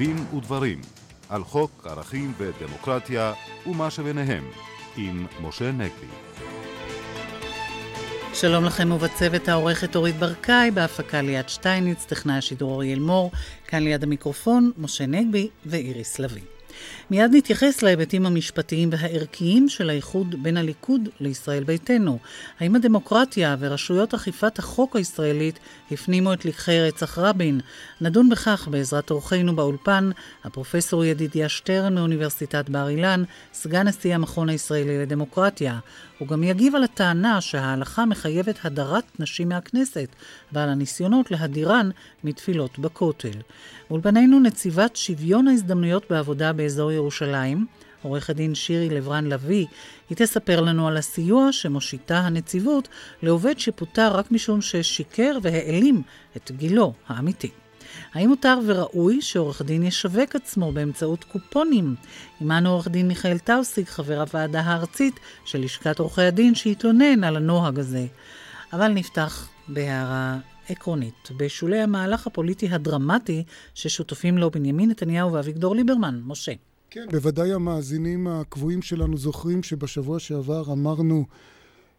דין ודברים על חוק ערכים ודמוקרטיה ומה שביניהם עם משה נגבי. שלום לכם ובצוות העורכת אורית ברקאי, בהפקה ליד שטייניץ, טכנאי השידור אוריאל מור, כאן ליד המיקרופון משה נגבי ואיריס לביא. מיד נתייחס להיבטים המשפטיים והערכיים של האיחוד בין הליכוד לישראל ביתנו. האם הדמוקרטיה ורשויות אכיפת החוק הישראלית הפנימו את לקחי רצח רבין? נדון בכך בעזרת אורחינו באולפן, הפרופסור ידידיה שטרן מאוניברסיטת בר אילן, סגן נשיא המכון הישראלי לדמוקרטיה. הוא גם יגיב על הטענה שההלכה מחייבת הדרת נשים מהכנסת ועל הניסיונות להדירן מתפילות בכותל. אולפנינו נציבת שוויון ההזדמנויות בעבודה באזור ירושלים, עורכת דין שירי לברן לביא, היא תספר לנו על הסיוע שמושיטה הנציבות לעובד שפוטר רק משום ששיקר והעלים את גילו האמיתי. האם מותר וראוי שעורך דין ישווק עצמו באמצעות קופונים? עמנו עורך דין מיכאל טאוסיק, חבר הוועדה הארצית של לשכת עורכי הדין, שהתלונן על הנוהג הזה. אבל נפתח בהערה עקרונית, בשולי המהלך הפוליטי הדרמטי ששותפים לו בנימין נתניהו ואביגדור ליברמן. משה. כן, בוודאי המאזינים הקבועים שלנו זוכרים שבשבוע שעבר אמרנו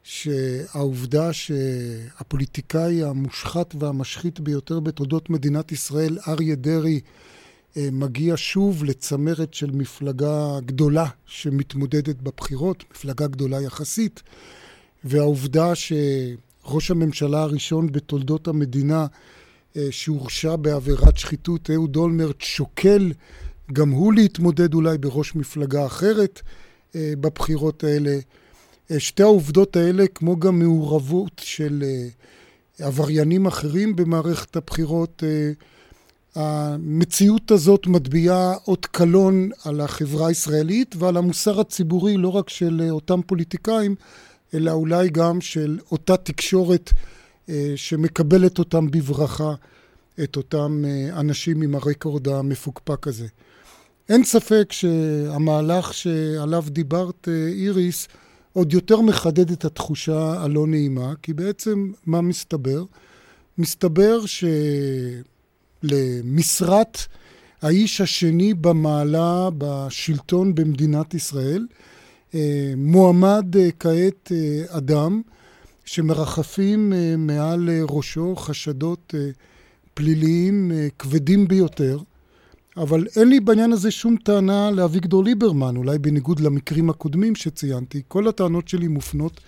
שהעובדה שהפוליטיקאי המושחת והמשחית ביותר בתולדות מדינת ישראל, אריה דרעי, אה, מגיע שוב לצמרת של מפלגה גדולה שמתמודדת בבחירות, מפלגה גדולה יחסית, והעובדה שראש הממשלה הראשון בתולדות המדינה אה, שהורשע בעבירת שחיתות, אהוד אולמרט, שוקל גם הוא להתמודד אולי בראש מפלגה אחרת אה, בבחירות האלה. אה, שתי העובדות האלה, כמו גם מעורבות של אה, עבריינים אחרים במערכת הבחירות, אה, המציאות הזאת מטביעה אות קלון על החברה הישראלית ועל המוסר הציבורי לא רק של אותם פוליטיקאים, אלא אולי גם של אותה תקשורת שמקבלת אותם בברכה, את אותם אנשים עם הרקורד המפוקפק הזה. אין ספק שהמהלך שעליו דיברת, איריס, עוד יותר מחדד את התחושה הלא נעימה, כי בעצם מה מסתבר? מסתבר שלמשרת האיש השני במעלה בשלטון במדינת ישראל, אה, מועמד אה, כעת אה, אדם שמרחפים מעל ראשו חשדות פליליים כבדים ביותר, אבל אין לי בעניין הזה שום טענה לאביגדור ליברמן, אולי בניגוד למקרים הקודמים שציינתי. כל הטענות שלי מופנות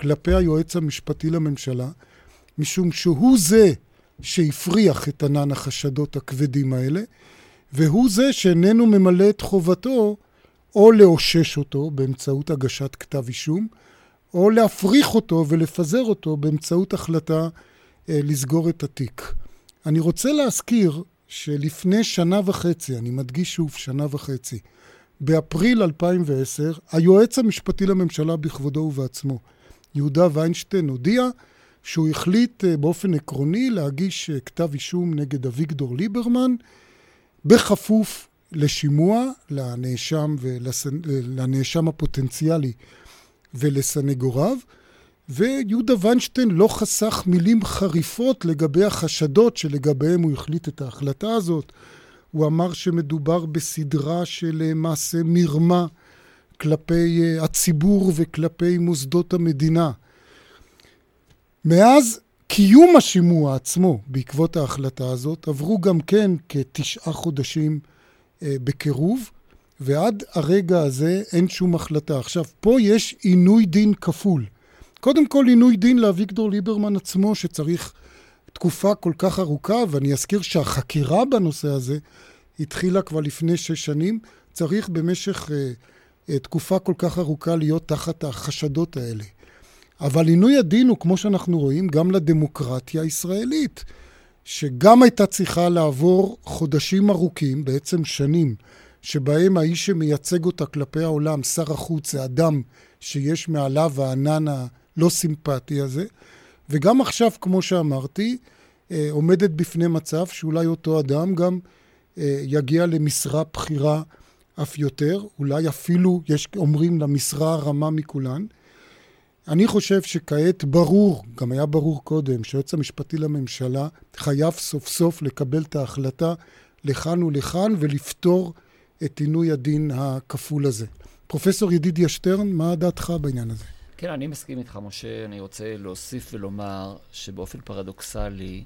כלפי היועץ המשפטי לממשלה, משום שהוא זה שהפריח את ענן החשדות הכבדים האלה, והוא זה שאיננו ממלא את חובתו או לאושש אותו באמצעות הגשת כתב אישום, או להפריך אותו ולפזר אותו באמצעות החלטה אה, לסגור את התיק. אני רוצה להזכיר שלפני שנה וחצי, אני מדגיש שוב, שנה וחצי, באפריל 2010, היועץ המשפטי לממשלה בכבודו ובעצמו, יהודה ויינשטיין, הודיע שהוא החליט אה, באופן עקרוני להגיש אה, כתב אישום נגד אביגדור ליברמן, בכפוף לשימוע לנאשם, ולנאשם אה, הפוטנציאלי ולסנגוריו. ויהודה ויינשטיין לא חסך מילים חריפות לגבי החשדות שלגביהם הוא החליט את ההחלטה הזאת. הוא אמר שמדובר בסדרה של אה, מעשה מרמה כלפי אה, הציבור וכלפי מוסדות המדינה. מאז קיום השימוע עצמו בעקבות ההחלטה הזאת עברו גם כן כתשעה חודשים אה, בקירוב, ועד הרגע הזה אין שום החלטה. עכשיו, פה יש עינוי דין כפול. קודם כל עינוי דין לאביגדור ליברמן עצמו, שצריך תקופה כל כך ארוכה, ואני אזכיר שהחקירה בנושא הזה התחילה כבר לפני שש שנים, צריך במשך uh, uh, תקופה כל כך ארוכה להיות תחת החשדות האלה. אבל עינוי הדין הוא, כמו שאנחנו רואים, גם לדמוקרטיה הישראלית, שגם הייתה צריכה לעבור חודשים ארוכים, בעצם שנים, שבהם האיש שמייצג אותה כלפי העולם, שר החוץ, זה אדם שיש מעליו הענן הלא סימפטי הזה. וגם עכשיו, כמו שאמרתי, אה, עומדת בפני מצב שאולי אותו אדם גם אה, יגיע למשרה בכירה אף יותר, אולי אפילו, יש אומרים, למשרה הרמה מכולן. אני חושב שכעת ברור, גם היה ברור קודם, שהיועץ המשפטי לממשלה חייב סוף סוף לקבל את ההחלטה לכאן ולכאן ולפתור את עינוי הדין הכפול הזה. פרופסור ידידיה שטרן, מה דעתך בעניין הזה? כן, אני מסכים איתך, משה. אני רוצה להוסיף ולומר שבאופן פרדוקסלי,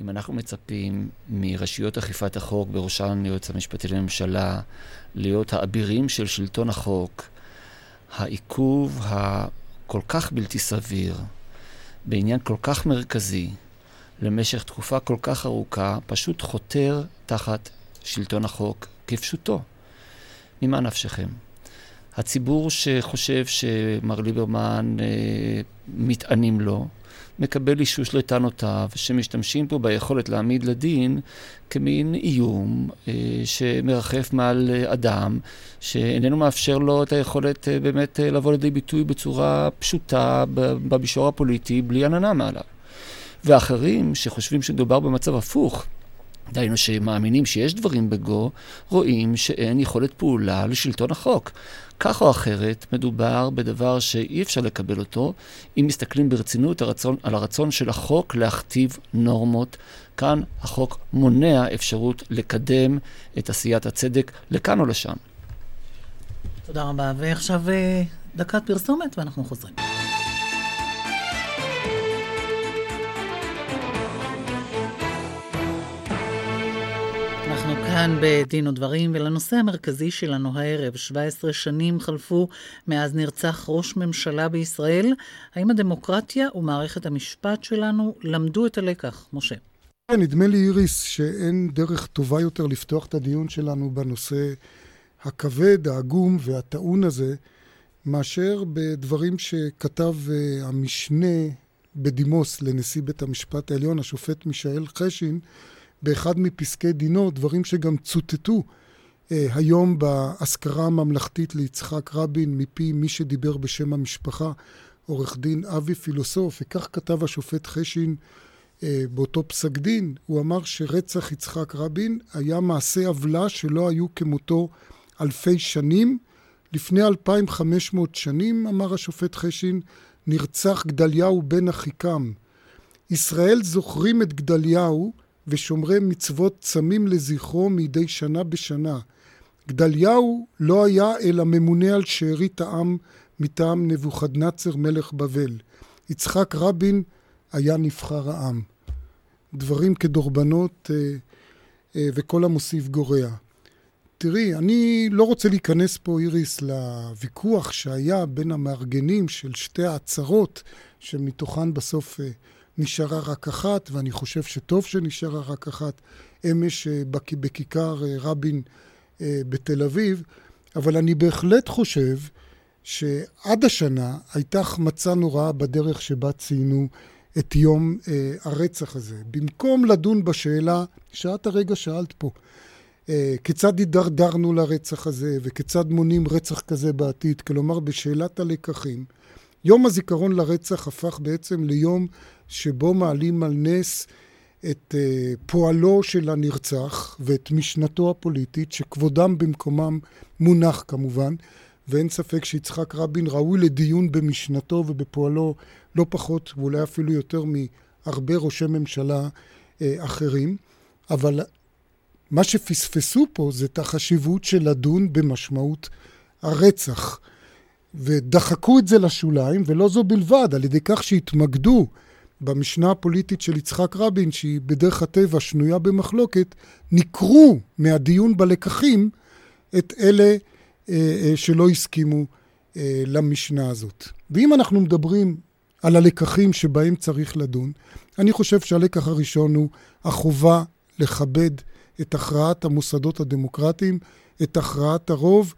אם אנחנו מצפים מרשויות אכיפת החוק, בראשן היועץ המשפטי לממשלה, להיות האבירים של שלטון החוק, העיכוב הכל כך בלתי סביר בעניין כל כך מרכזי למשך תקופה כל כך ארוכה, פשוט חותר תחת שלטון החוק כפשוטו. ממה נפשכם? הציבור שחושב שמר ליברמן אה, מתענים לו, מקבל אישוש לטענותיו, שמשתמשים פה ביכולת להעמיד לדין כמין איום אה, שמרחף מעל אה, אדם, שאיננו מאפשר לו את היכולת אה, באמת אה, לבוא לידי ביטוי בצורה פשוטה במישור הפוליטי, בלי עננה מעליו. ואחרים שחושבים שמדובר במצב הפוך, דהיינו שמאמינים שיש דברים בגו, רואים שאין יכולת פעולה לשלטון החוק. כך או אחרת, מדובר בדבר שאי אפשר לקבל אותו, אם מסתכלים ברצינות הרצון, על הרצון של החוק להכתיב נורמות. כאן החוק מונע אפשרות לקדם את עשיית הצדק לכאן או לשם. תודה רבה. ועכשיו אה, דקת פרסומת ואנחנו חוזרים. כאן בדין ודברים, ולנושא המרכזי שלנו הערב, 17 שנים חלפו מאז נרצח ראש ממשלה בישראל. האם הדמוקרטיה ומערכת המשפט שלנו למדו את הלקח? משה. כן, נדמה לי, איריס, שאין דרך טובה יותר לפתוח את הדיון שלנו בנושא הכבד, העגום והטעון הזה, מאשר בדברים שכתב uh, המשנה בדימוס לנשיא בית המשפט העליון, השופט מישאל חשין, באחד מפסקי דינו, דברים שגם צוטטו אה, היום באזכרה הממלכתית ליצחק רבין מפי מי שדיבר בשם המשפחה, עורך דין אבי פילוסוף, וכך כתב השופט חשין אה, באותו פסק דין, הוא אמר שרצח יצחק רבין היה מעשה עוולה שלא היו כמותו אלפי שנים. לפני 2,500 שנים, אמר השופט חשין, נרצח גדליהו בן אחיקם. ישראל זוכרים את גדליהו ושומרי מצוות צמים לזכרו מדי שנה בשנה. גדליהו לא היה אלא ממונה על שארית העם מטעם נבוכדנצר מלך בבל. יצחק רבין היה נבחר העם. דברים כדורבנות אה, אה, וכל המוסיף גורע. תראי, אני לא רוצה להיכנס פה, איריס, לוויכוח שהיה בין המארגנים של שתי העצרות, שמתוכן בסוף אה, נשארה רק אחת, ואני חושב שטוב שנשארה רק אחת, אמש אה, בכיכר אה, רבין אה, בתל אביב, אבל אני בהחלט חושב שעד השנה הייתה החמצה נוראה בדרך שבה ציינו את יום הרצח הזה. במקום לדון בשאלה שאת הרגע שאלת פה, כיצד הידרדרנו לרצח הזה וכיצד מונעים רצח כזה בעתיד, כלומר בשאלת הלקחים, יום הזיכרון לרצח הפך בעצם ליום שבו מעלים על נס את uh, פועלו של הנרצח ואת משנתו הפוליטית, שכבודם במקומם מונח כמובן, ואין ספק שיצחק רבין ראוי לדיון במשנתו ובפועלו לא פחות, ואולי אפילו יותר מהרבה ראשי ממשלה uh, אחרים, אבל מה שפספסו פה זה את החשיבות של לדון במשמעות הרצח. ודחקו את זה לשוליים, ולא זו בלבד, על ידי כך שהתמקדו במשנה הפוליטית של יצחק רבין, שהיא בדרך הטבע שנויה במחלוקת, ניכרו מהדיון בלקחים את אלה אה, אה, שלא הסכימו אה, למשנה הזאת. ואם אנחנו מדברים על הלקחים שבהם צריך לדון, אני חושב שהלקח הראשון הוא החובה לכבד את הכרעת המוסדות הדמוקרטיים, את הכרעת הרוב,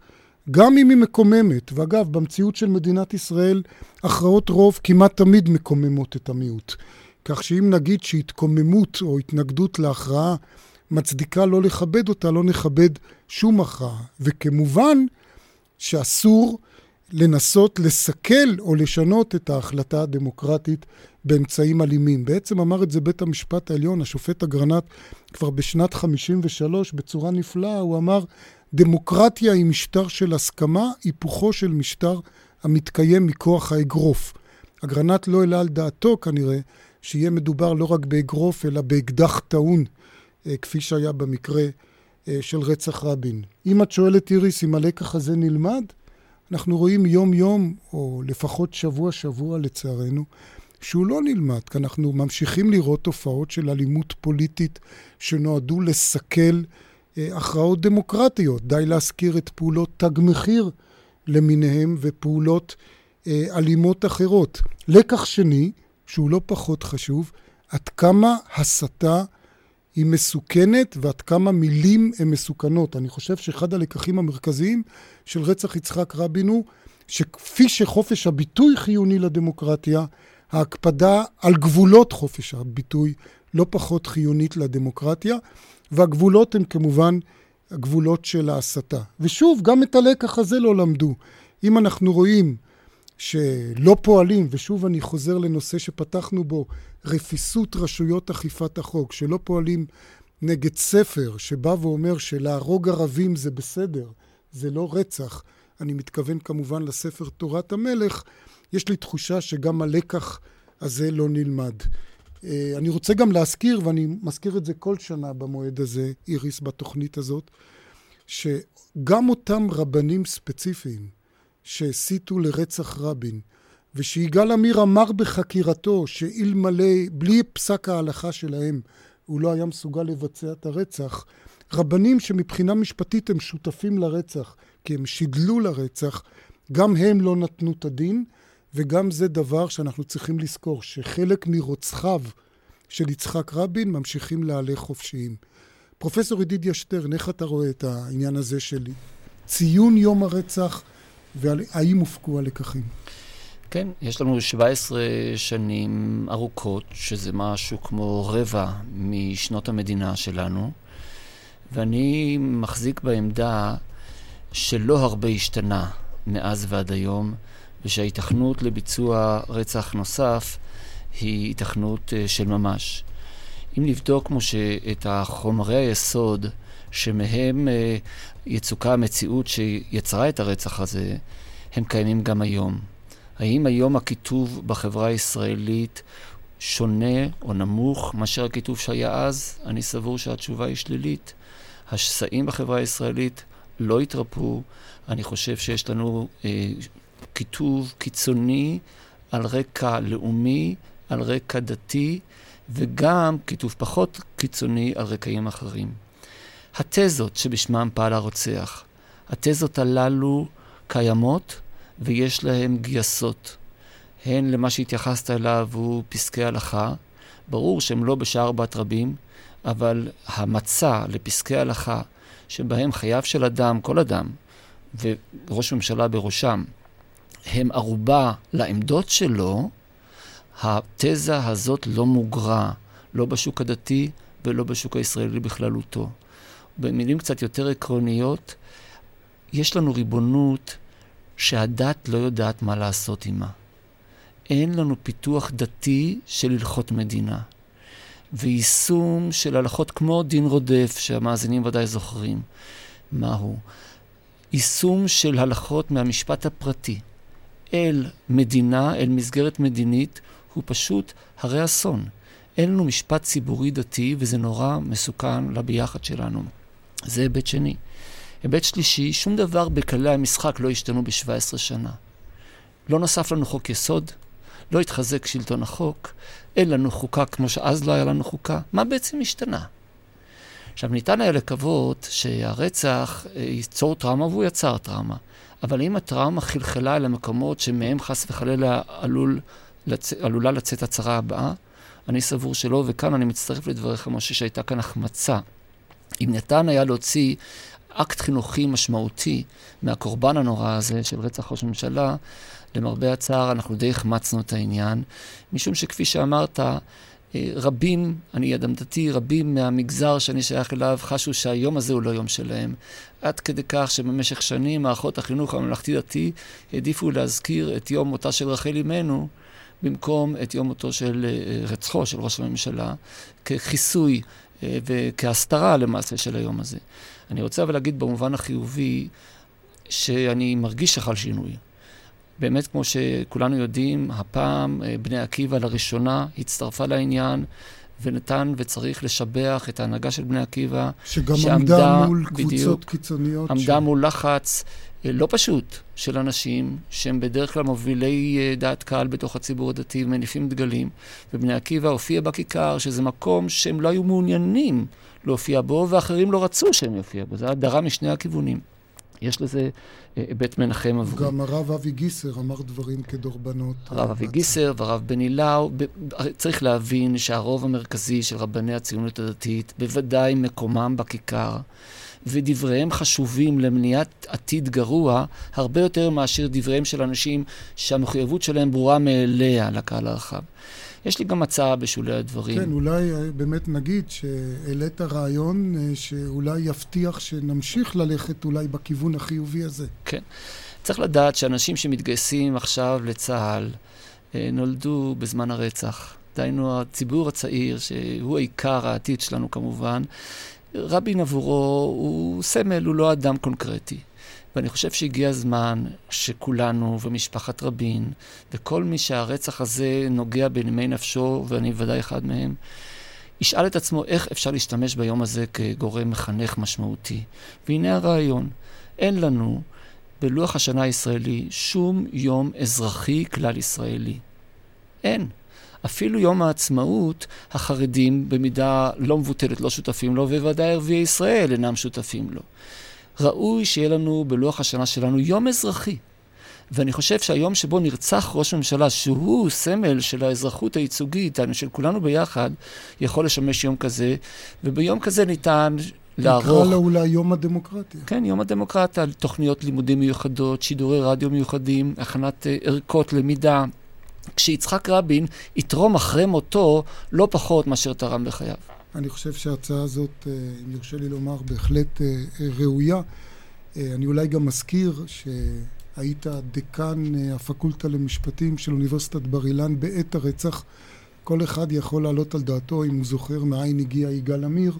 גם אם היא מקוממת, ואגב, במציאות של מדינת ישראל, הכרעות רוב כמעט תמיד מקוממות את המיעוט. כך שאם נגיד שהתקוממות או התנגדות להכרעה מצדיקה לא לכבד אותה, לא נכבד שום הכרעה. וכמובן שאסור לנסות לסכל או לשנות את ההחלטה הדמוקרטית באמצעים אלימים. בעצם אמר את זה בית המשפט העליון, השופט אגרנט, כבר בשנת 53' בצורה נפלאה, הוא אמר, דמוקרטיה היא משטר של הסכמה, היפוכו של משטר המתקיים מכוח האגרוף. אגרנט לא העלה על דעתו כנראה שיהיה מדובר לא רק באגרוף אלא באקדח טעון, אה, כפי שהיה במקרה אה, של רצח רבין. אם את שואלת, איריס, אם הלקח הזה נלמד, אנחנו רואים יום-יום, או לפחות שבוע-שבוע לצערנו, שהוא לא נלמד, כי אנחנו ממשיכים לראות תופעות של אלימות פוליטית שנועדו לסכל הכרעות דמוקרטיות. די להזכיר את פעולות תג מחיר למיניהם ופעולות אה, אלימות אחרות. לקח שני, שהוא לא פחות חשוב, עד כמה הסתה היא מסוכנת ועד כמה מילים הן מסוכנות. אני חושב שאחד הלקחים המרכזיים של רצח יצחק רבין הוא שכפי שחופש הביטוי חיוני לדמוקרטיה, ההקפדה על גבולות חופש הביטוי לא פחות חיונית לדמוקרטיה, והגבולות הן כמובן הגבולות של ההסתה. ושוב, גם את הלקח הזה לא למדו. אם אנחנו רואים שלא פועלים, ושוב אני חוזר לנושא שפתחנו בו, רפיסות רשויות אכיפת החוק, שלא פועלים נגד ספר שבא ואומר שלהרוג ערבים זה בסדר, זה לא רצח, אני מתכוון כמובן לספר תורת המלך, יש לי תחושה שגם הלקח הזה לא נלמד. אה, אני רוצה גם להזכיר, ואני מזכיר את זה כל שנה במועד הזה, איריס, בתוכנית הזאת, שגם אותם רבנים ספציפיים שהסיתו לרצח רבין, ושיגאל עמיר אמר בחקירתו שאלמלא, בלי פסק ההלכה שלהם, הוא לא היה מסוגל לבצע את הרצח, רבנים שמבחינה משפטית הם שותפים לרצח, כי הם שידלו לרצח, גם הם לא נתנו את הדין, וגם זה דבר שאנחנו צריכים לזכור, שחלק מרוצחיו של יצחק רבין ממשיכים להלך חופשיים. פרופסור ידידיה שטרן, איך אתה רואה את העניין הזה של ציון יום הרצח, והאם הופקו הלקחים? כן, יש לנו 17 שנים ארוכות, שזה משהו כמו רבע משנות המדינה שלנו, ואני מחזיק בעמדה שלא הרבה השתנה מאז ועד היום, ושההיתכנות לביצוע רצח נוסף היא היתכנות אה, של ממש. אם נבדוק, כמו שאת החומרי היסוד שמהם אה, יצוקה המציאות שיצרה את הרצח הזה, הם קיימים גם היום. האם היום הכיתוב בחברה הישראלית שונה או נמוך מאשר הכיתוב שהיה אז? אני סבור שהתשובה היא שלילית. השסעים בחברה הישראלית לא התרפאו. אני חושב שיש לנו אה, כיתוב קיצוני על רקע לאומי, על רקע דתי, וגם כיתוב פחות קיצוני על רקעים אחרים. התזות שבשמם פעל הרוצח, התזות הללו קיימות ויש להן גייסות. הן למה שהתייחסת אליו הוא פסקי הלכה. ברור שהם לא בשער בת רבים, אבל המצע לפסקי הלכה שבהם חייו של אדם, כל אדם, וראש ממשלה בראשם, הם ערובה לעמדות שלו, התזה הזאת לא מוגרה, לא בשוק הדתי ולא בשוק הישראלי בכללותו. במילים קצת יותר עקרוניות, יש לנו ריבונות שהדת לא יודעת מה לעשות עימה. אין לנו פיתוח דתי של הלכות מדינה. ויישום של הלכות כמו דין רודף, שהמאזינים ודאי זוכרים מהו. יישום של הלכות מהמשפט הפרטי אל מדינה, אל מסגרת מדינית, הוא פשוט הרי אסון. אין לנו משפט ציבורי דתי, וזה נורא מסוכן לביחד שלנו. זה היבט שני. היבט שלישי, שום דבר בכללי המשחק לא השתנו ב-17 שנה. לא נוסף לנו חוק יסוד, לא התחזק שלטון החוק, אין לנו חוקה כמו שאז לא היה לנו חוקה. מה בעצם השתנה? עכשיו, ניתן היה לקוות שהרצח אה, ייצור טראומה, והוא יצר טראומה. אבל אם הטראומה חלחלה אל המקומות שמהם חס וחלילה עלול, לצ... עלולה לצאת הצהרה הבאה, אני סבור שלא, וכאן אני מצטרף לדבריך, משה, שהייתה כאן החמצה. אם ניתן היה להוציא אקט חינוכי משמעותי מהקורבן הנורא הזה של רצח ראש הממשלה, למרבה הצער אנחנו די החמצנו את העניין, משום שכפי שאמרת, רבים, אני אדם דתי, רבים מהמגזר שאני שייך אליו חשו שהיום הזה הוא לא יום שלהם. עד כדי כך שבמשך שנים מערכות החינוך הממלכתי-דתי העדיפו להזכיר את יום מותה של רחל אמנו במקום את יום מותו של אה, רצחו של ראש הממשלה, ככיסוי אה, וכהסתרה למעשה של היום הזה. אני רוצה אבל להגיד במובן החיובי שאני מרגיש שחל שינוי. באמת, כמו שכולנו יודעים, הפעם אה, בני עקיבא לראשונה הצטרפה לעניין, ונתן וצריך לשבח את ההנהגה של בני עקיבא. שגם עמדה מול קבוצות בדיוק, קיצוניות. עמדה ש... מול לחץ אה, לא פשוט של אנשים שהם בדרך כלל מובילי אה, דעת קהל בתוך הציבור הדתי ומניפים דגלים. ובני עקיבא הופיע בכיכר, שזה מקום שהם לא היו מעוניינים להופיע בו, ואחרים לא רצו שהם יופיע בו. זו הדרה משני הכיוונים. יש לזה אה, היבט מנחם עבורי. גם הרב אבי גיסר אמר דברים כדורבנות. הרב אבי גיסר והרב בני לאו, צריך להבין שהרוב המרכזי של רבני הציונות הדתית, בוודאי מקומם בכיכר, ודבריהם חשובים למניעת עתיד גרוע, הרבה יותר מאשר דבריהם של אנשים שהמחויבות שלהם ברורה מאליה לקהל הרחב. יש לי גם הצעה בשולי הדברים. כן, אולי אה, באמת נגיד שהעלית רעיון אה, שאולי יבטיח שנמשיך ללכת אולי בכיוון החיובי הזה. כן. צריך לדעת שאנשים שמתגייסים עכשיו לצה"ל אה, נולדו בזמן הרצח. דהיינו, הציבור הצעיר, שהוא עיקר העתיד שלנו כמובן, רבין עבורו הוא סמל, הוא לא אדם קונקרטי. ואני חושב שהגיע הזמן שכולנו ומשפחת רבין וכל מי שהרצח הזה נוגע בנימי נפשו, ואני ודאי אחד מהם, ישאל את עצמו איך אפשר להשתמש ביום הזה כגורם מחנך משמעותי. והנה הרעיון, אין לנו בלוח השנה הישראלי שום יום אזרחי כלל ישראלי. אין. אפילו יום העצמאות, החרדים במידה לא מבוטלת לא שותפים לו, וודאי ערביי ישראל אינם שותפים לו. ראוי שיהיה לנו בלוח השנה שלנו יום אזרחי. ואני חושב שהיום שבו נרצח ראש ממשלה, שהוא סמל של האזרחות הייצוגית, של כולנו ביחד, יכול לשמש יום כזה, וביום כזה ניתן לערוך... נקרא לו אולי יום הדמוקרטיה. כן, יום הדמוקרטיה, תוכניות לימודים מיוחדות, שידורי רדיו מיוחדים, הכנת אה, ערכות למידה. כשיצחק רבין יתרום אחרי מותו לא פחות מאשר תרם בחייו. אני חושב שההצעה הזאת, אה, אם יורשה לי לומר, בהחלט אה, ראויה. אה, אני אולי גם מזכיר שהיית דיקן הפקולטה למשפטים של אוניברסיטת בר אילן בעת הרצח. כל אחד יכול להעלות על דעתו, אם הוא זוכר מאין הגיע יגאל עמיר,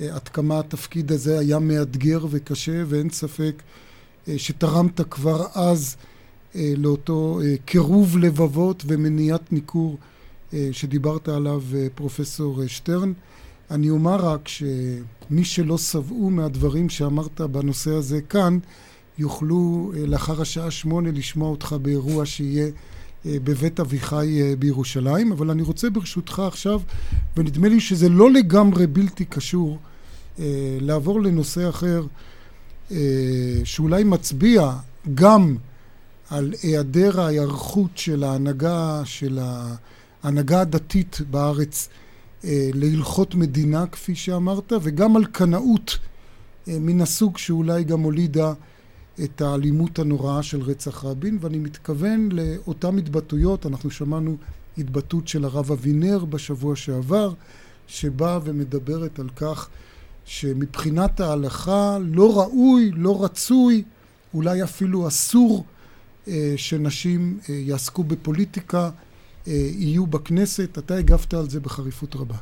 עד כמה התפקיד הזה היה מאתגר וקשה, ואין ספק שתרמת כבר אז לאותו קירוב לבבות ומניעת ניכור שדיברת עליו, פרופסור שטרן. אני אומר רק שמי שלא שבעו מהדברים שאמרת בנושא הזה כאן, יוכלו אה, לאחר השעה שמונה לשמוע אותך באירוע שיהיה אה, בבית אביחי אה, בירושלים. אבל אני רוצה ברשותך עכשיו, ונדמה לי שזה לא לגמרי בלתי קשור, לעבור לנושא אחר, שאולי מצביע גם על היעדר ההיערכות של ההנהגה, של ההנהגה הדתית בארץ להלכות מדינה, כפי שאמרת, וגם על קנאות אה, מן הסוג שאולי גם הולידה את האלימות הנוראה של רצח רבין, ואני מתכוון לאותן התבטאויות, אנחנו שמענו התבטאות של הרב אבינר בשבוע שעבר, שבאה ומדברת על כך שמבחינת ההלכה לא ראוי, לא רצוי, אולי אפילו אסור אה, שנשים יעסקו בפוליטיקה. אה, יהיו בכנסת. אתה הגבת על זה בחריפות רבה.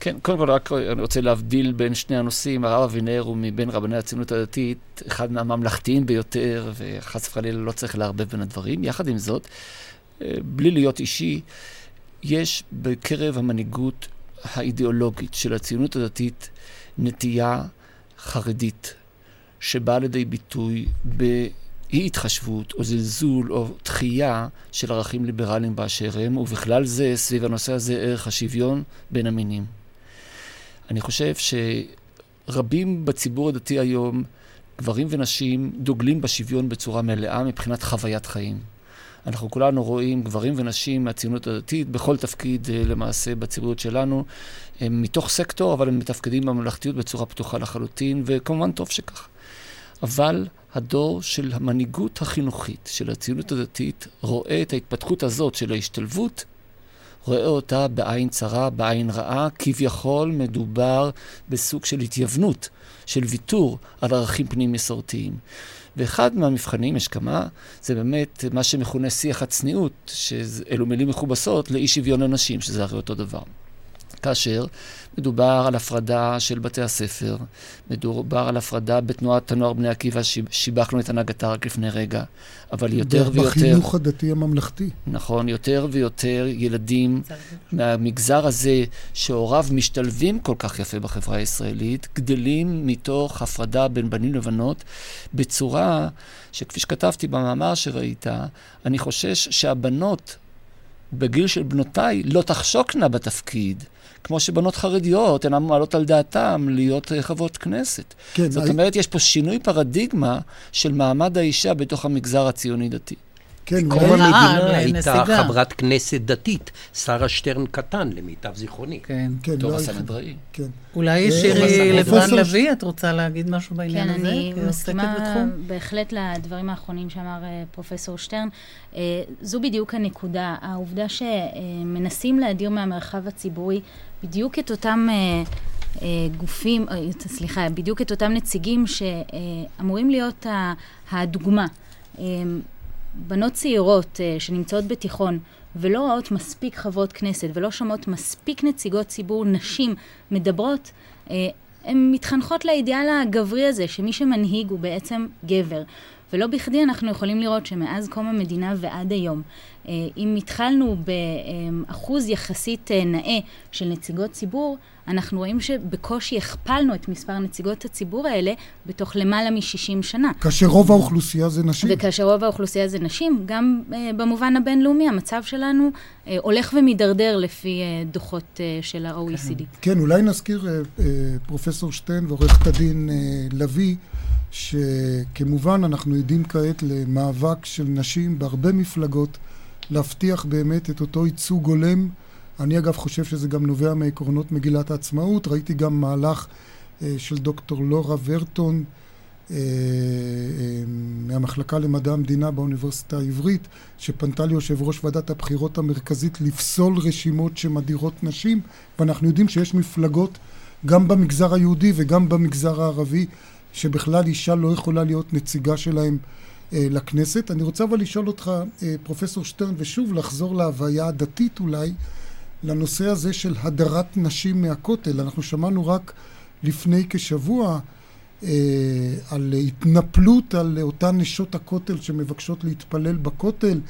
כן, קודם כל רק אני רוצה להבדיל בין שני הנושאים. הרב אבינר הוא מבין רבני הציונות הדתית, אחד מהממלכתיים ביותר, וחס וחלילה לא צריך לערבב בין הדברים. יחד עם זאת, אה, בלי להיות אישי, יש בקרב המנהיגות האידיאולוגית של הציונות הדתית נטייה חרדית, שבאה לידי ביטוי ב... אי התחשבות או זלזול או דחייה של ערכים ליברליים באשר הם, ובכלל זה, סביב הנושא הזה, ערך השוויון בין המינים. אני חושב שרבים בציבור הדתי היום, גברים ונשים, דוגלים בשוויון בצורה מלאה מבחינת חוויית חיים. אנחנו כולנו רואים גברים ונשים מהציונות הדתית בכל תפקיד אה, למעשה בציבוריות שלנו, הם מתוך סקטור, אבל הם מתפקדים בממלכתיות בצורה פתוחה לחלוטין, וכמובן טוב שכך. אבל הדור של המנהיגות החינוכית של הציונות הדתית רואה את ההתפתחות הזאת של ההשתלבות, רואה אותה בעין צרה, בעין רעה, כביכול מדובר בסוג של התייוונות, של ויתור על ערכים פנים מסורתיים. ואחד מהמבחנים, יש כמה, זה באמת מה שמכונה שיח הצניעות, שאלו מילים מכובסות לאי שוויון לנשים, שזה הרי אותו דבר. כאשר מדובר על הפרדה של בתי הספר, מדובר על הפרדה בתנועת הנוער בני עקיבא, שיבחנו את הנהגתה רק לפני רגע, אבל יותר ויותר... בחינוך הדתי הממלכתי. נכון, יותר ויותר ילדים מהמגזר הזה, שהוריו משתלבים כל כך יפה בחברה הישראלית, גדלים מתוך הפרדה בין בנים לבנות, בצורה שכפי שכתבתי במאמר שראית, אני חושש שהבנות בגיל של בנותיי לא תחשוקנה בתפקיד. כמו שבנות חרדיות אינן מעלות על דעתן להיות אה, חברות כנסת. כן, זאת I... אומרת, יש פה שינוי פרדיגמה של מעמד האישה בתוך המגזר הציוני-דתי. כן, מקום המדינה הייתה חברת כנסת דתית. שרה שטרן קטן, למיטב זיכרוני. כן. כן, טוב הסנדראי. כן. אולי שירי לברן לביא, את רוצה להגיד משהו בעניין הזה? כן, אני מסכימה בהחלט לדברים האחרונים שאמר אה, פרופסור שטרן. אה, זו בדיוק הנקודה. העובדה שמנסים להדיר מהמרחב הציבורי בדיוק את אותם... גופים, סליחה, בדיוק את אותם נציגים שאמורים להיות הדוגמה. בנות צעירות uh, שנמצאות בתיכון ולא רואות מספיק חברות כנסת ולא שומעות מספיק נציגות ציבור נשים מדברות, uh, הן מתחנכות לאידיאל הגברי הזה, שמי שמנהיג הוא בעצם גבר. ולא בכדי אנחנו יכולים לראות שמאז קום המדינה ועד היום, אם התחלנו באחוז יחסית נאה של נציגות ציבור, אנחנו רואים שבקושי הכפלנו את מספר נציגות הציבור האלה בתוך למעלה מ-60 שנה. כאשר רוב האוכלוסייה זה נשים. וכאשר רוב האוכלוסייה זה נשים, גם uh, במובן הבינלאומי, המצב שלנו הולך ומידרדר לפי דוחות של ה-OECD. כן, כן, אולי נזכיר, פרופסור שטיין ועורכת הדין לביא, שכמובן אנחנו עדים כעת למאבק של נשים בהרבה מפלגות להבטיח באמת את אותו ייצוג הולם אני אגב חושב שזה גם נובע מעקרונות מגילת העצמאות. ראיתי גם מהלך אה, של דוקטור לורה ורטון אה, אה, מהמחלקה למדע המדינה באוניברסיטה העברית, שפנתה ליושב ראש ועדת הבחירות המרכזית לפסול רשימות שמדירות נשים, ואנחנו יודעים שיש מפלגות גם במגזר היהודי וגם במגזר הערבי, שבכלל אישה לא יכולה להיות נציגה שלהם לכנסת. אני רוצה אבל לשאול אותך, אה, פרופסור שטרן, ושוב לחזור להוויה הדתית אולי, לנושא הזה של הדרת נשים מהכותל. אנחנו שמענו רק לפני כשבוע אה, על התנפלות על אותן נשות הכותל שמבקשות להתפלל בכותל,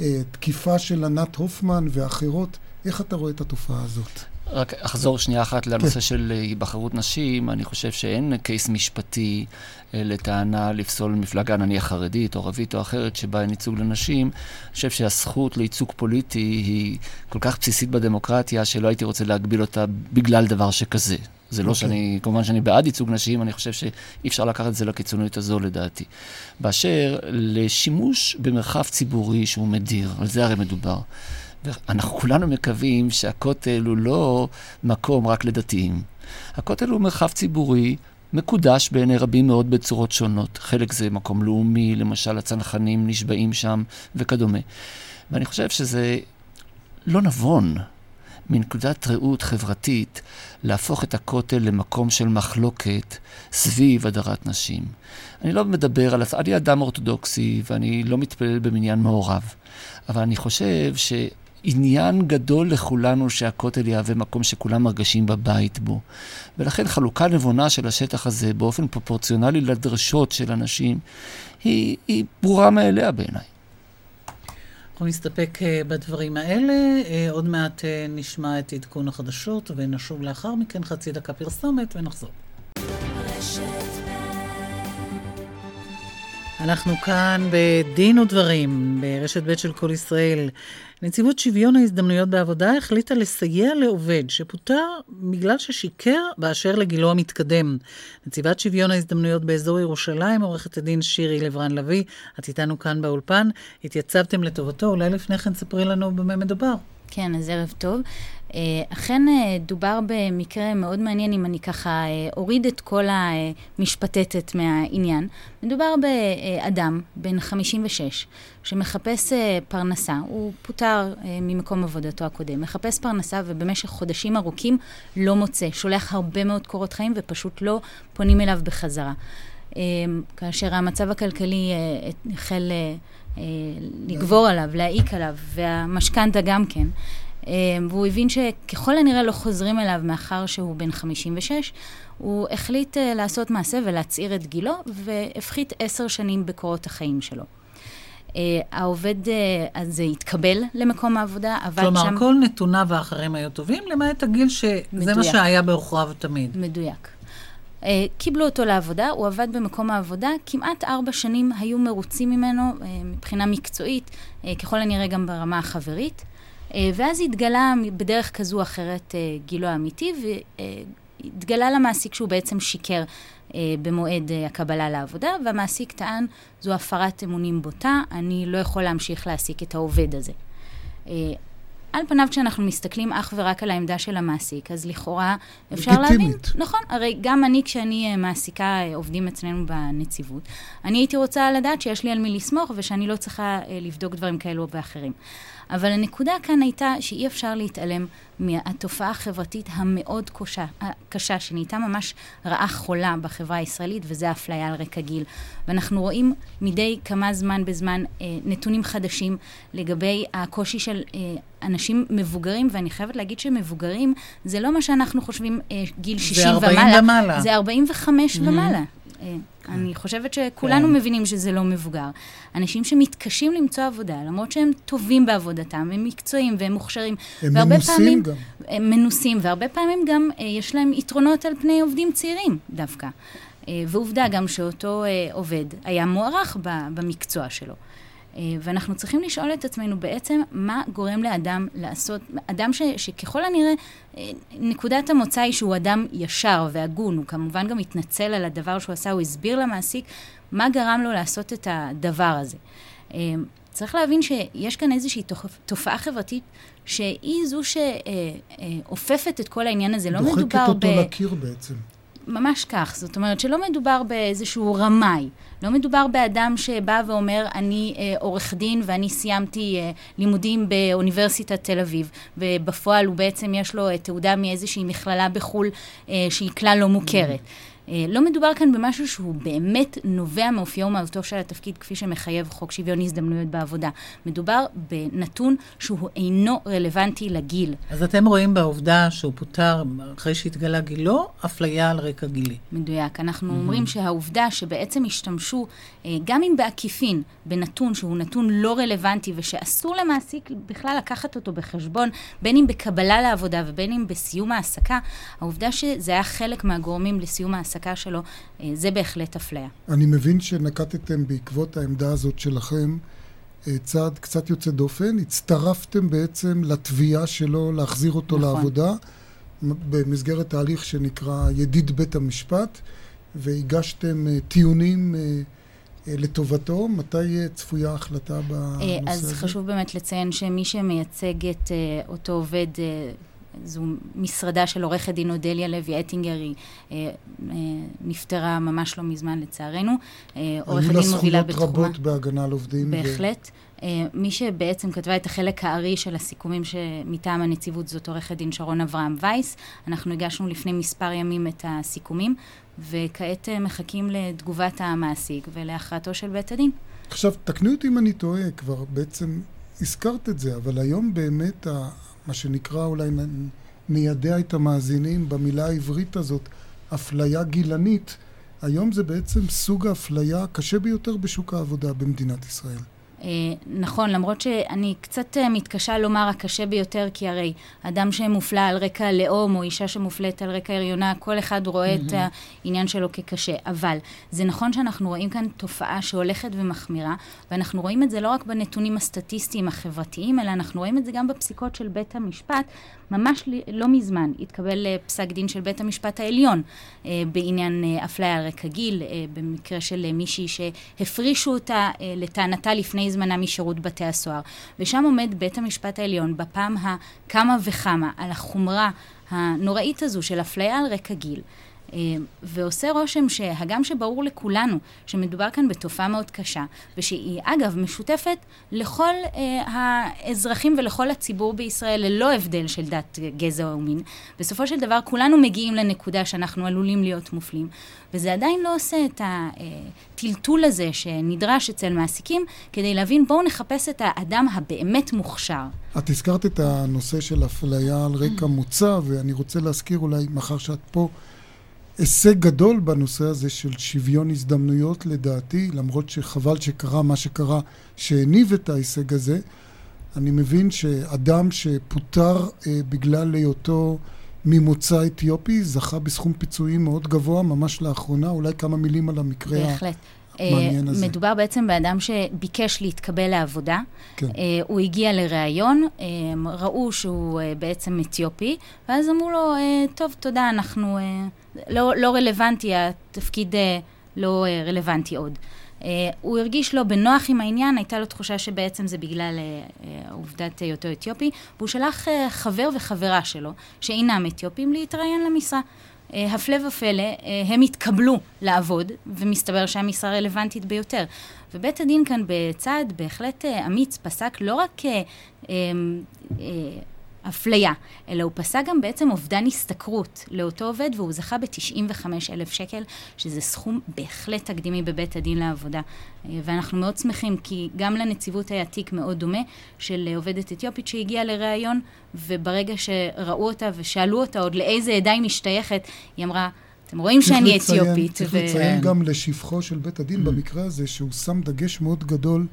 אה, תקיפה של ענת הופמן ואחרות. איך אתה רואה את התופעה הזאת? רק אחזור שנייה אחת לנושא. של היבחרות נשים. אני חושב שאין קייס משפטי אה, לטענה לפסול מפלגה, נניח חרדית או ערבית או אחרת, שבה אין ייצוג לנשים. אני חושב שהזכות לייצוג פוליטי היא כל כך בסיסית בדמוקרטיה, שלא הייתי רוצה להגביל אותה בגלל דבר שכזה. זה לא okay. אוקיי. שאני, כמובן שאני בעד ייצוג נשים, אני חושב שאי אפשר לקחת את זה לקיצוניות הזו לדעתי. באשר לשימוש במרחב ציבורי שהוא מדיר, על זה הרי מדובר. אנחנו כולנו מקווים שהכותל הוא לא מקום רק לדתיים. הכותל הוא מרחב ציבורי מקודש בעיני רבים מאוד בצורות שונות. חלק זה מקום לאומי, למשל הצנחנים נשבעים שם וכדומה. ואני חושב שזה לא נבון מנקודת ראות חברתית להפוך את הכותל למקום של מחלוקת סביב הדרת נשים. אני לא מדבר על... אני אדם אורתודוקסי ואני לא מתפלל במניין מעורב, אבל אני חושב ש... עניין גדול לכולנו שהכותל יהווה מקום שכולם מרגשים בבית בו. ולכן חלוקה נבונה של השטח הזה באופן פרופורציונלי לדרשות של אנשים היא, היא ברורה מאליה בעיניי. אנחנו נסתפק אה, בדברים האלה. אה, עוד מעט אה, נשמע את עדכון החדשות ונשוב לאחר מכן חצי דקה פרסומת ונחזור. אנחנו כאן בדין ודברים, ברשת ב' של כל ישראל. נציבות שוויון ההזדמנויות בעבודה החליטה לסייע לעובד שפוטר בגלל ששיקר באשר לגילו המתקדם. נציבת שוויון ההזדמנויות באזור ירושלים, עורכת הדין שירי לברן לביא, את איתנו כאן באולפן, התייצבתם לטובתו, אולי לפני כן ספרי לנו במה מדובר. כן, אז ערב טוב. אה, אכן אה, דובר במקרה מאוד מעניין, אם אני ככה אה, אוריד את כל המשפטטת מהעניין. מדובר באדם בן 56 שמחפש פרנסה, הוא פוטר ממקום עבודתו הקודם, מחפש פרנסה ובמשך חודשים ארוכים לא מוצא, שולח הרבה מאוד קורות חיים ופשוט לא פונים אליו בחזרה. כאשר המצב הכלכלי החל לגבור עליו, להעיק עליו, והמשכנתה גם כן. והוא הבין שככל הנראה לא חוזרים אליו מאחר שהוא בן 56, הוא החליט לעשות מעשה ולהצעיר את גילו, והפחית עשר שנים בקורות החיים שלו. Uh, העובד uh, הזה התקבל למקום העבודה, עבד כלומר, שם... כלומר, כל נתוניו האחרים היו טובים, למעט הגיל שזה מדויק. מה שהיה בעוכריו תמיד. מדויק. Uh, קיבלו אותו לעבודה, הוא עבד במקום העבודה, כמעט ארבע שנים היו מרוצים ממנו uh, מבחינה מקצועית, uh, ככל הנראה גם ברמה החברית, ואז התגלה בדרך כזו או אחרת uh, גילו האמיתי, והתגלה למעסיק שהוא בעצם שיקר אה, במועד אה, הקבלה לעבודה, והמעסיק טען, זו הפרת אמונים בוטה, אני לא יכול להמשיך להעסיק את העובד הזה. אה, על פניו כשאנחנו מסתכלים אך ורק על העמדה של המעסיק, אז לכאורה אפשר להבין... נכון, הרי גם אני כשאני מעסיקה עובדים אצלנו בנציבות, אני הייתי רוצה לדעת שיש לי על מי לסמוך ושאני לא צריכה לבדוק דברים כאלו ואחרים. אבל הנקודה כאן הייתה שאי אפשר להתעלם מהתופעה החברתית המאוד קשה, קשה, שנהייתה ממש רעה חולה בחברה הישראלית, וזה האפליה על רקע גיל. ואנחנו רואים מדי כמה זמן בזמן אה, נתונים חדשים לגבי הקושי של אה, אנשים מבוגרים, ואני חייבת להגיד שמבוגרים זה לא מה שאנחנו חושבים אה, גיל 60 ומעלה. זה 40 ומעלה. זה 45 mm-hmm. ומעלה. אה, אני חושבת שכולנו כן. מבינים שזה לא מבוגר. אנשים שמתקשים למצוא עבודה, למרות שהם טובים בעבודתם, הם מקצועיים והם מוכשרים. הם מנוסים פעמים, גם. הם מנוסים, והרבה פעמים גם אה, יש להם יתרונות על פני עובדים צעירים דווקא. אה, ועובדה גם שאותו עובד היה מוערך במקצוע שלו. אה, ואנחנו צריכים לשאול את עצמנו בעצם מה גורם לאדם לעשות, אדם ש, שככל הנראה אה, נקודת המוצא היא שהוא אדם ישר והגון, הוא כמובן גם התנצל על הדבר שהוא עשה, הוא הסביר למעסיק מה גרם לו לעשות את הדבר הזה. אה, צריך להבין שיש כאן איזושהי תופעה חברתית שהיא זו שאופפת את כל העניין הזה. לא מדובר ב... דוחקת אותו לקיר בעצם. ממש כך. זאת אומרת שלא מדובר באיזשהו רמאי. לא מדובר באדם שבא ואומר, אני אה, עורך דין ואני סיימתי אה, לימודים באוניברסיטת תל אביב, ובפועל הוא בעצם יש לו אה, תעודה מאיזושהי מכללה בחו"ל אה, שהיא כלל לא מוכרת. Mm-hmm. אה, לא מדובר כאן במשהו שהוא באמת נובע מאופיו ומהותו של התפקיד כפי שמחייב חוק שוויון הזדמנויות בעבודה. מדובר בנתון שהוא אינו רלוונטי לגיל. אז אתם רואים בעובדה שהוא פוטר אחרי שהתגלה גילו, אפליה על רקע גילי. מדויק. אנחנו mm-hmm. אומרים שהעובדה שבעצם השתמשו, אה, גם אם בעקיפין, בנתון שהוא נתון לא רלוונטי ושאסור למעסיק בכלל לקחת אותו בחשבון, בין אם בקבלה לעבודה ובין אם בסיום העסקה, העובדה שזה היה חלק מהגורמים לסיום העסקה. ההעסקה שלו, אה, זה בהחלט אפליה. אני מבין שנקטתם בעקבות העמדה הזאת שלכם אה, צעד קצת יוצא דופן, הצטרפתם בעצם לתביעה שלו להחזיר אותו נכון. לעבודה במסגרת תהליך שנקרא ידיד בית המשפט, והגשתם אה, טיעונים לטובתו. מתי צפויה החלטה בנושא אז הזה? אז חשוב באמת לציין שמי שמייצג את אותו עובד זו משרדה של עורכת דין אודליה לוי אטינגר, היא אה, אה, נפטרה ממש לא מזמן לצערנו. אה, עורכת דין מובילה בתחומה. היו לה זכויות רבות בהגנה על עובדים. בהחלט. ו... אה, מי שבעצם כתבה את החלק הארי של הסיכומים שמטעם הנציבות זאת עורכת דין שרון אברהם וייס. אנחנו הגשנו לפני מספר ימים את הסיכומים, וכעת אה, מחכים לתגובת המעסיק ולהכרעתו של בית הדין. עכשיו, תקני אותי אם אני טועה, כבר בעצם הזכרת את זה, אבל היום באמת מה שנקרא אולי ניידע את המאזינים במילה העברית הזאת, אפליה גילנית, היום זה בעצם סוג האפליה הקשה ביותר בשוק העבודה במדינת ישראל. אה, נכון, למרות שאני קצת אה, מתקשה לומר הקשה ביותר, כי הרי אדם שמופלא על רקע לאום, או אישה שמופלאת על רקע הריונה, כל אחד רואה mm-hmm. את העניין שלו כקשה. אבל זה נכון שאנחנו רואים כאן תופעה שהולכת ומחמירה, ואנחנו רואים את זה לא רק בנתונים הסטטיסטיים החברתיים, אלא אנחנו רואים את זה גם בפסיקות של בית המשפט. ממש לא מזמן התקבל אה, פסק דין של בית המשפט העליון בעניין אפליה על רקע גיל, במקרה של מישהי שהפרישו אותה לטענתה לפני זמנה משירות בתי הסוהר. ושם עומד בית המשפט העליון בפעם הכמה וכמה על החומרה הנוראית הזו של אפליה על רקע גיל. אה, ועושה רושם שהגם שברור לכולנו שמדובר כאן בתופעה מאוד קשה, ושהיא אגב משותפת לכל אה, האזרחים ולכל הציבור בישראל ללא הבדל של דת, גזע או מין, בסופו של דבר כולנו מגיעים לנקודה שאנחנו עלולים להיות מופלים, וזה עדיין לא עושה את הטלטול הזה שנדרש אצל מעסיקים כדי להבין בואו נחפש את האדם הבאמת מוכשר. את הזכרת את הנושא של אפליה על רקע מוצא, ואני רוצה להזכיר אולי, מאחר שאת פה, הישג גדול בנושא הזה של שוויון הזדמנויות, לדעתי, למרות שחבל שקרה מה שקרה, שהניב את ההישג הזה. אני מבין שאדם שפוטר אה, בגלל היותו ממוצא אתיופי זכה בסכום פיצויים מאוד גבוה ממש לאחרונה, אולי כמה מילים על המקרה בהחלט. המעניין הזה. מדובר בעצם באדם שביקש להתקבל לעבודה. כן. Uh, הוא הגיע לראיון, uh, ראו שהוא בעצם אתיופי, ואז אמרו לו, טוב, תודה, אנחנו... לא, לא רלוונטי, התפקיד לא רלוונטי עוד. Uh, הוא הרגיש לא בנוח עם העניין, הייתה לו תחושה שבעצם זה בגלל uh, עובדת היותו אתיופי, והוא שלח uh, חבר וחברה שלו, שאינם אתיופים, להתראיין למשרה. אה, הפלא ופלא, אה, הם התקבלו לעבוד, ומסתבר שהמשרה רלוונטית ביותר. ובית הדין כאן בצעד בהחלט אה, אמיץ פסק לא רק אפליה, אלא הוא פסק גם בעצם אובדן השתכרות לאותו עובד, והוא זכה ב-95 אלף שקל, שזה סכום בהחלט תקדימי בבית הדין לעבודה. אה, ואנחנו מאוד שמחים, כי גם לנציבות היה תיק מאוד דומה של עובדת אתיופית שהגיעה לראיון, וברגע שראו אותה ושאלו אותה עוד לאיזה עדה היא משתייכת, היא אמרה, אתם רואים שאני לציין, אתיופית. צריך ו... לציין גם לשבחו של בית הדין במקרה הזה, שהוא שם דגש מאוד גדול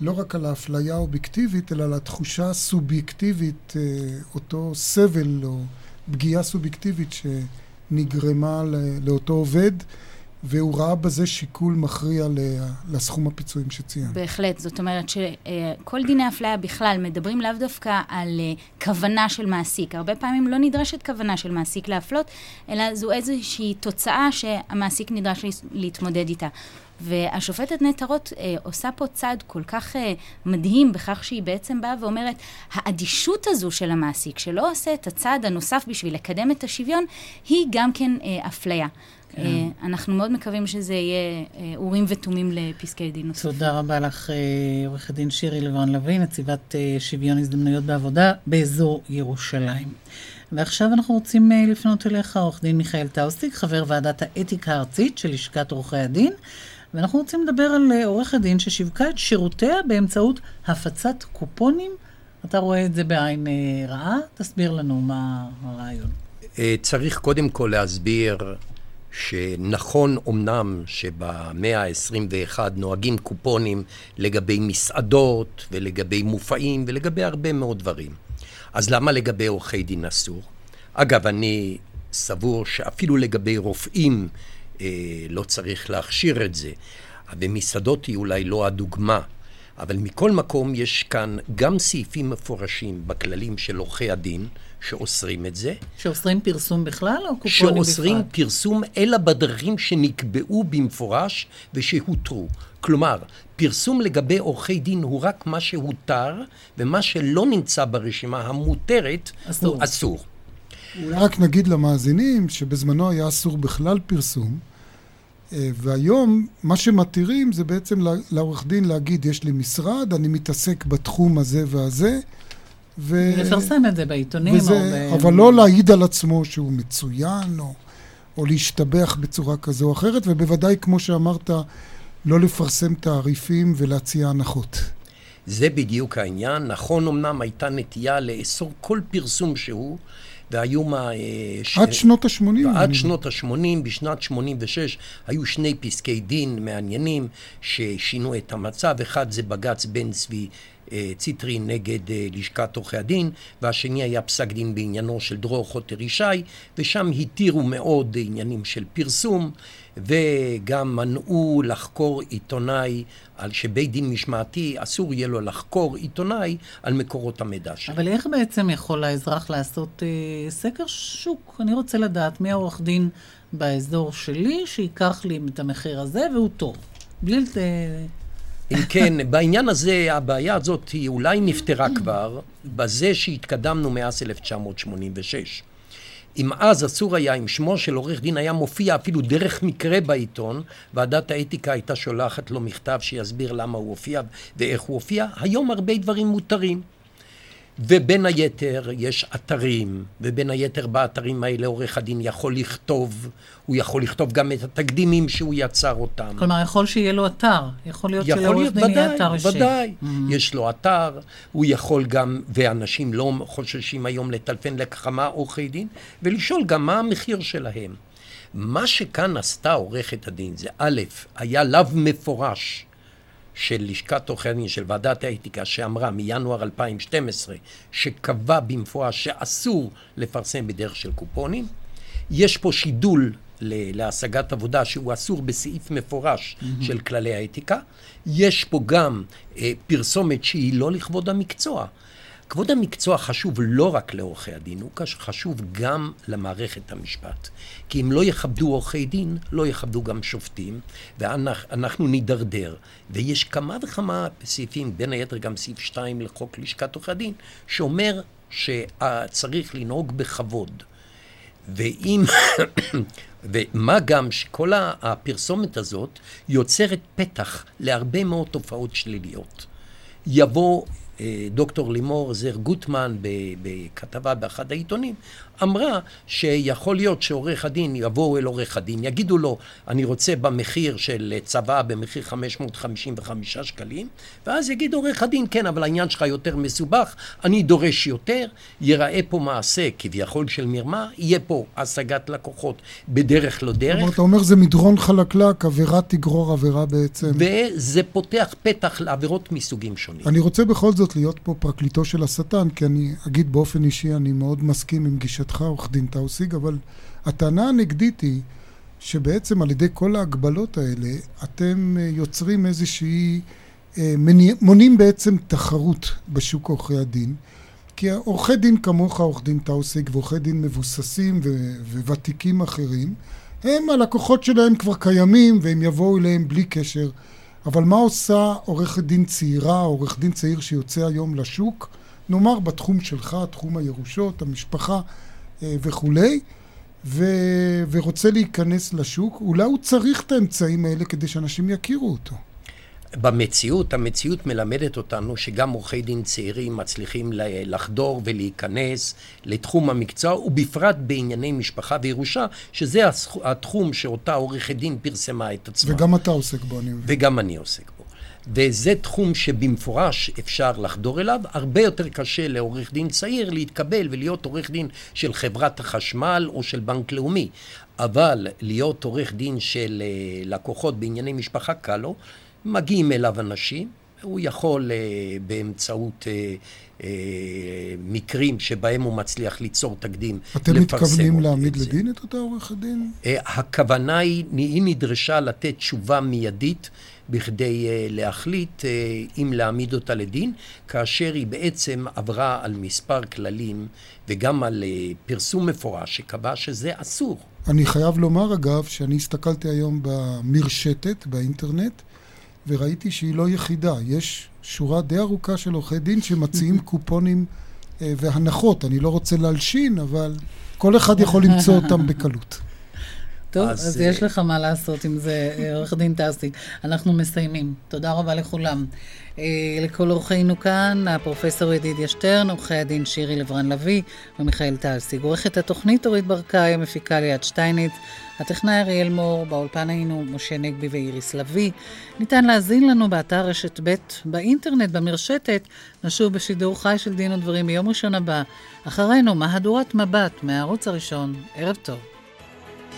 לא רק על האפליה האובייקטיבית, אלא על התחושה הסובייקטיבית, אה, אותו סבל או פגיעה סובייקטיבית שנגרמה לאותו עובד. והוא ראה בזה שיקול מכריע לסכום הפיצויים שציינת. בהחלט, זאת אומרת שכל דיני אפליה בכלל מדברים לאו דווקא על אה, כוונה של מעסיק. הרבה פעמים לא נדרשת כוונה של מעסיק להפלות, אלא זו איזושהי תוצאה שהמעסיק נדרש להתמודד איתה. והשופטת נטע רוט אה, עושה פה צעד כל כך אה, מדהים בכך שהיא בעצם באה ואומרת, האדישות הזו של המעסיק, שלא עושה את הצעד הנוסף בשביל לקדם את השוויון, היא גם כן אה, אפליה. כן. אה, אנחנו מאוד מקווים שזה יהיה אה, אורים ותומים לפסקי דין נוספים. תודה רבה לך, אה, עורכת דין שירי לברון לביא, נציבת שוויון הזדמנויות בעבודה באזור ירושלים. ועכשיו אנחנו רוצים לפנות אליך, עורך דין מיכאל טאוסיג, חבר ועדת האתיקה הארצית של לשכת עורכי הדין. ואנחנו רוצים לדבר על אה, עורכת דין ששיווקה את שירותיה באמצעות הפצת קופונים. אתה רואה את זה בעין רעה? תסביר לנו מה הרעיון. צריך קודם כל להסביר שנכון אמנם שבמאה ה-21 נוהגים קופונים לגבי מסעדות ולגבי מופעים ולגבי הרבה מאוד דברים. אז למה לגבי עורכי דין אסור? אגב, אני סבור שאפילו לגבי רופאים אה, לא צריך להכשיר את זה. ומסעדות היא אולי לא הדוגמה, אבל מכל מקום יש כאן גם סעיפים מפורשים בכללים של עורכי הדין, שאוסרים את זה. שאוסרים פרסום בכלל או קופונים בפרט? שאוסרים פרסום, אלא בדרכים שנקבעו במפורש ושהותרו. כלומר, פרסום לגבי עורכי דין הוא רק מה שהותר, ומה שלא נמצא ברשימה המותרת אסור. הוא אסור. אולי רק נגיד למאזינים שבזמנו היה אסור בכלל פרסום, אה, והיום מה שמתירים זה בעצם לעורך דין להגיד, יש לי משרד, אני מתעסק בתחום הזה והזה. ו... לפרסם את זה בעיתונים. וזה, או ב... אבל לא להעיד על עצמו שהוא מצוין, או, או להשתבח בצורה כזו או אחרת, ובוודאי, כמו שאמרת, לא לפרסם תעריפים ולהציע הנחות. זה בדיוק העניין. נכון, אמנם הייתה נטייה לאסור כל פרסום שהוא, והיו מה... אה, ש... עד שנות ה-80. עד שנות ה-80, בשנת 86 היו שני פסקי דין מעניינים ששינו את המצב. אחד זה בג"ץ בן צבי ציטרי נגד אה, לשכת עורכי הדין, והשני היה פסק דין בעניינו של דרור חוטר ישי, ושם התירו מאוד עניינים של פרסום. וגם מנעו לחקור עיתונאי, על שבית דין משמעתי אסור יהיה לו לחקור עיתונאי על מקורות המידע שלו. אבל איך בעצם יכול האזרח לעשות אה, סקר שוק? אני רוצה לדעת מי העורך דין באזור שלי שייקח לי את המחיר הזה והוא טוב. בלי... לת... אם כן, בעניין הזה, הבעיה הזאת היא אולי נפתרה כבר, בזה שהתקדמנו מאז 1986. אם אז אסור היה, אם שמו של עורך דין היה מופיע אפילו דרך מקרה בעיתון, ועדת האתיקה הייתה שולחת לו מכתב שיסביר למה הוא הופיע ואיך הוא הופיע, היום הרבה דברים מותרים. ובין היתר יש אתרים, ובין היתר באתרים האלה עורך הדין יכול לכתוב, הוא יכול לכתוב גם את התקדימים שהוא יצר אותם. כלומר, יכול שיהיה לו אתר, יכול להיות שלעורך דין יהיה אתר אישי. ודאי, mm-hmm. יש לו אתר, הוא יכול גם, ואנשים לא חוששים היום לטלפן לכמה עורכי דין, ולשאול גם מה המחיר שלהם. מה שכאן עשתה עורכת הדין זה א', היה לאו מפורש של לשכת עורכי הדין, של ועדת האתיקה, שאמרה מינואר 2012, שקבע במפורש שאסור לפרסם בדרך של קופונים. יש פה שידול להשגת עבודה שהוא אסור בסעיף מפורש mm-hmm. של כללי האתיקה. יש פה גם אה, פרסומת שהיא לא לכבוד המקצוע. כבוד המקצוע חשוב לא רק לעורכי הדין, הוא חשוב גם למערכת המשפט. כי אם לא יכבדו עורכי דין, לא יכבדו גם שופטים, ואנחנו נידרדר. ויש כמה וכמה סעיפים, בין היתר גם סעיף 2 לחוק לשכת עורכי הדין, שאומר שצריך לנהוג בכבוד. ואם, ומה גם שכל הפרסומת הזאת יוצרת פתח להרבה מאוד תופעות שליליות. יבוא דוקטור לימור זר גוטמן בכתבה באחד העיתונים, אמרה שיכול להיות שעורך הדין, יבואו אל עורך הדין, יגידו לו, אני רוצה במחיר של צבא, במחיר 555 שקלים, ואז יגיד עורך הדין, כן, אבל העניין שלך יותר מסובך, אני דורש יותר, ייראה פה מעשה כביכול של מרמה, יהיה פה השגת לקוחות בדרך לא דרך. אבל אתה אומר זה מדרון חלקלק, עבירה תגרור עבירה בעצם. וזה פותח פתח לעבירות מסוגים שונים. אני רוצה בכל זאת להיות פה פרקליטו של השטן, כי אני אגיד באופן אישי, אני מאוד מסכים עם גישת גישתך, עורך דין טאוסיג, אבל הטענה הנגדית היא שבעצם על ידי כל ההגבלות האלה, אתם אה, יוצרים איזושהי, אה, מונעים בעצם תחרות בשוק עורכי הדין. כי עורכי דין כמוך, עורך דין טאוסיג, ועורכי דין מבוססים וותיקים אחרים, הם, הלקוחות שלהם כבר קיימים והם יבואו אליהם בלי קשר. אבל מה עושה עורכת דין צעירה, עורך דין צעיר שיוצא היום לשוק, נאמר בתחום שלך, תחום הירושות, המשפחה, וכולי, ו... ורוצה להיכנס לשוק, אולי הוא צריך את האמצעים האלה כדי שאנשים יכירו אותו. במציאות, המציאות מלמדת אותנו שגם עורכי דין צעירים מצליחים לחדור ולהיכנס לתחום המקצוע, ובפרט בענייני משפחה וירושה, שזה התחום שאותה עורכת דין פרסמה את עצמה. וגם אתה עוסק בו, אני מבין. וגם אני עוסק בו. וזה תחום שבמפורש אפשר לחדור אליו. הרבה יותר קשה לעורך דין צעיר להתקבל ולהיות עורך דין של חברת החשמל או של בנק לאומי. אבל להיות עורך דין של אה, לקוחות בענייני משפחה קל לו. מגיעים אליו אנשים, הוא יכול uh, באמצעות uh, uh, מקרים שבהם הוא מצליח ליצור תקדים, אתם מתכוונים להעמיד לדין את אותה עורך הדין? Uh, הכוונה היא, היא נדרשה לתת תשובה מיידית בכדי uh, להחליט uh, אם להעמיד אותה לדין, כאשר היא בעצם עברה על מספר כללים וגם על uh, פרסום מפורש שקבע שזה אסור. אני חייב לומר אגב שאני הסתכלתי היום במרשתת באינטרנט וראיתי שהיא לא יחידה. יש שורה די ארוכה של עורכי דין שמציעים קופונים אה, והנחות. אני לא רוצה להלשין, אבל כל אחד יכול למצוא אותם בקלות. טוב, אז, אז יש לך מה לעשות עם זה, אה, עורך דין טסי. אנחנו מסיימים. תודה רבה לכולם. אה, לכל אורחינו כאן, הפרופסור ידידיה שטרן, עורכי הדין שירי לברן לביא ומיכאל טלסיג. עורכת התוכנית אורית ברקאי, המפיקה ליאת שטייניץ, הטכנאי אריאל מור, באולפן היינו משה נגבי ואיריס לביא. ניתן להזין לנו באתר רשת ב' באינטרנט, במרשתת. נשוב בשידור חי של דין ודברים ביום ראשון הבא. אחרינו, מהדורת מבט מהערוץ הראשון. ערב טוב.